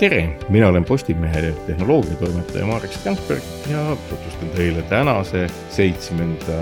tere, mina olen Postimehe tehnoloogiatoimetaja Marek Strandberg ja tutvustan teile tänase, seitsmenda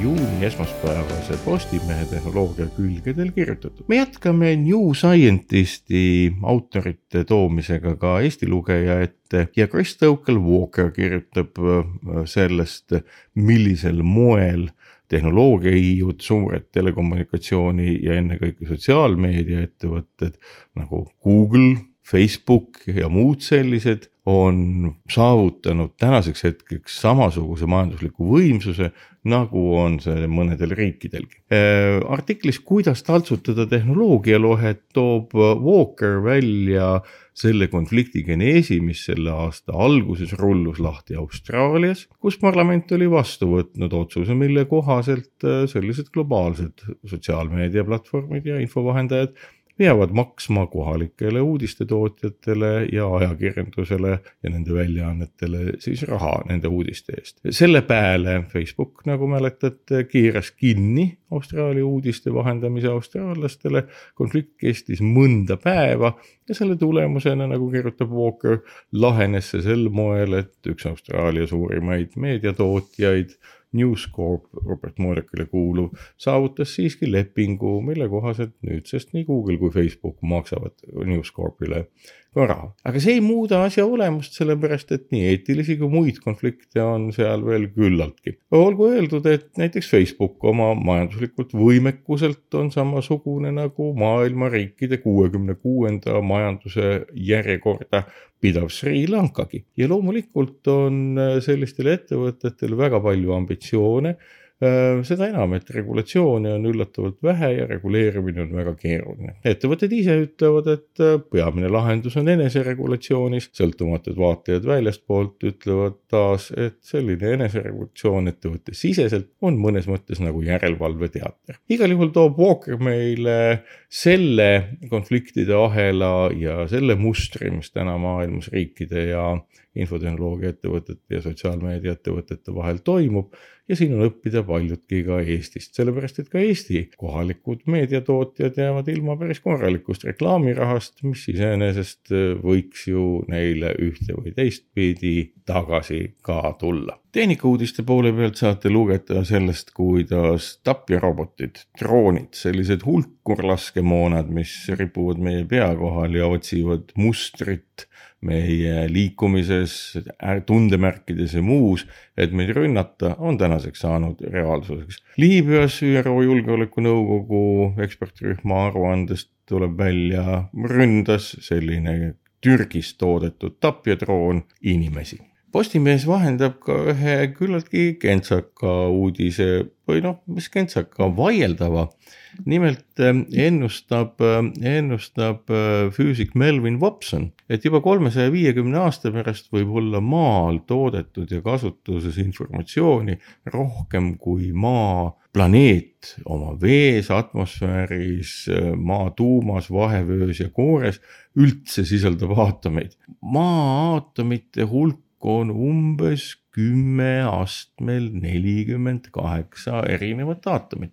juuni esmaspäevase Postimehe tehnoloogia külgedel kirjutatud. me jätkame New Scientisti autorite toomisega ka Eesti lugeja ette ja Chris Stokel Walker kirjutab äh, sellest, millisel moel tehnoloogiahiiud, suured telekommunikatsiooni ja ennekõike sotsiaalmeediaettevõtted nagu Google Facebook ja muud sellised on saavutanud tänaseks hetkeks samasuguse majandusliku võimsuse, nagu on see mõnedel riikidelgi. Äh, artiklis Kuidas taltsutada tehnoloogialohet toob Walker välja selle konflikti geneesi, mis selle aasta alguses rullus lahti Austraalias, kus parlament oli vastu võtnud otsuse, mille kohaselt äh, sellised globaalsed sotsiaalmeediaplatvormid ja infovahendajad peavad maksma kohalikele uudistetootjatele ja ajakirjandusele ja nende väljaannetele siis raha nende uudiste eest. selle peale Facebook, nagu mäletate, keeras kinni Austraalia uudiste vahendamise austraallastele. konflikt kestis mõnda päeva ja selle tulemusena, nagu kirjutab Walker, lahenes see sel moel, et üks Austraalia suurimaid meediatootjaid News Corp, Robert Morekile kuuluv, saavutas siiski lepingu, mille kohaselt nüüdsest nii Google kui Facebook maksavad News Corpile ka raha. aga see ei muuda asja olemust, sellepärast et nii eetilisi kui muid konflikte on seal veel küllaltki. olgu öeldud, et näiteks Facebook oma majanduslikult võimekuselt on samasugune nagu maailma riikide kuuekümne kuuenda majanduse järjekorda pidav Sri Lankagi ja loomulikult on sellistel ettevõtetel väga palju ambitsioone Äh, seda enam, et regulatsioone on üllatavalt vähe ja reguleerimine on väga keeruline. ettevõtted ise ütlevad, et äh, peamine lahendus on eneseregulatsioonis, sõltumatud vaatajad väljastpoolt ütlevad taas, et selline eneseregulatsioon ettevõtte siseselt on mõnes mõttes nagu järelevalveteater. igal juhul toob Walker meile selle konfliktide ahela ja selle mustri, mis täna maailmas riikide ja infotehnoloogia ettevõtete ja sotsiaalmeedia ettevõtete vahel toimub ja siin on õppida paljutki ka Eestist, sellepärast et ka Eesti kohalikud meediatootjad jäävad ilma päris korralikust reklaamirahast, mis iseenesest võiks ju neile ühte või teistpidi tagasi ka tulla. tehnikauudiste poole pealt saate lugeda sellest, kuidas tapjarobotid, droonid, sellised hulkurlaskemoonad, mis ripuvad meie pea kohal ja otsivad mustrit meie liikumises, tundemärkides ja muus, et meid rünnata, on tänaseks saanud reaalsuseks. Liibüas ÜRO Julgeolekunõukogu ekspertrühma aruandest tuleb välja, ründas selline Türgis toodetud tapjadroon inimesi. Postimees vahendab ka ühe küllaltki kentsaka uudise või noh, mis kentsaka, vaieldava nimelt ähm, ennustab, ähm, ennustab äh, füüsik Melvin Watson, et juba kolmesaja viiekümne aasta pärast võib olla maal toodetud ja kasutuses informatsiooni rohkem kui maa planeet oma vees, atmosfääris, äh, maa tuumas, vahevöös ja koores üldse sisaldab aatomeid. maa aatomite hulk on umbes kümme astmel nelikümmend kaheksa erinevat aatomit.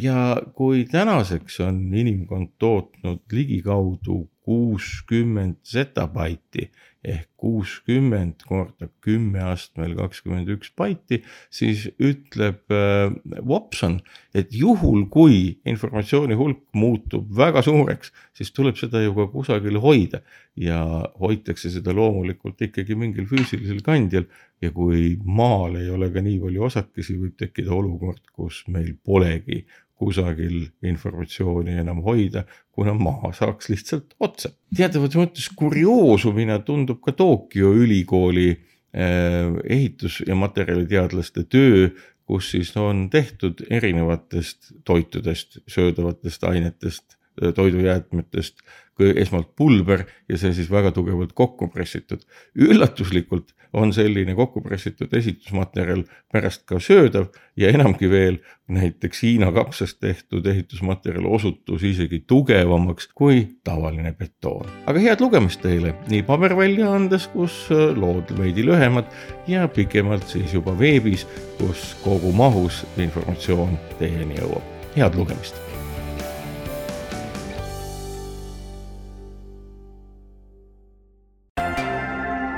ja kui tänaseks on inimkond tootnud ligikaudu kuuskümmend zetabaiti ehk kuuskümmend korda kümme astmel kakskümmend üks baiti, siis ütleb äh, Watson, et juhul, kui informatsiooni hulk muutub väga suureks, siis tuleb seda ju ka kusagil hoida. Ja hoitakse seda loomulikult ikkagi mingil füüsilisel kandjal. Ja kui maal ei ole ka nii palju osakesi, võib tekkida olukord, kus meil polegi kusagil informatsiooni enam hoida, kuna maa saaks lihtsalt otsa. teatavas mõttes kurioosumina tundub ka Tokyo ülikooli äh, ehitus- ja materjaliteadlaste töö, kus siis on tehtud erinevatest toitudest, söödavatest ainetest, toidujäätmetest esmalt pulber ja see siis väga tugevalt kokku pressitud. üllatuslikult on selline kokku pressitud esitusmaterjal pärast ka söödav ja enamgi veel, näiteks Hiina kapsast tehtud ehitusmaterjal osutus isegi tugevamaks kui tavaline betoon. aga head lugemist teile nii paberväljaandes, kus lood veidi lühemad ja pikemalt siis juba veebis, kus kogu mahus informatsioon teieni jõuab. head lugemist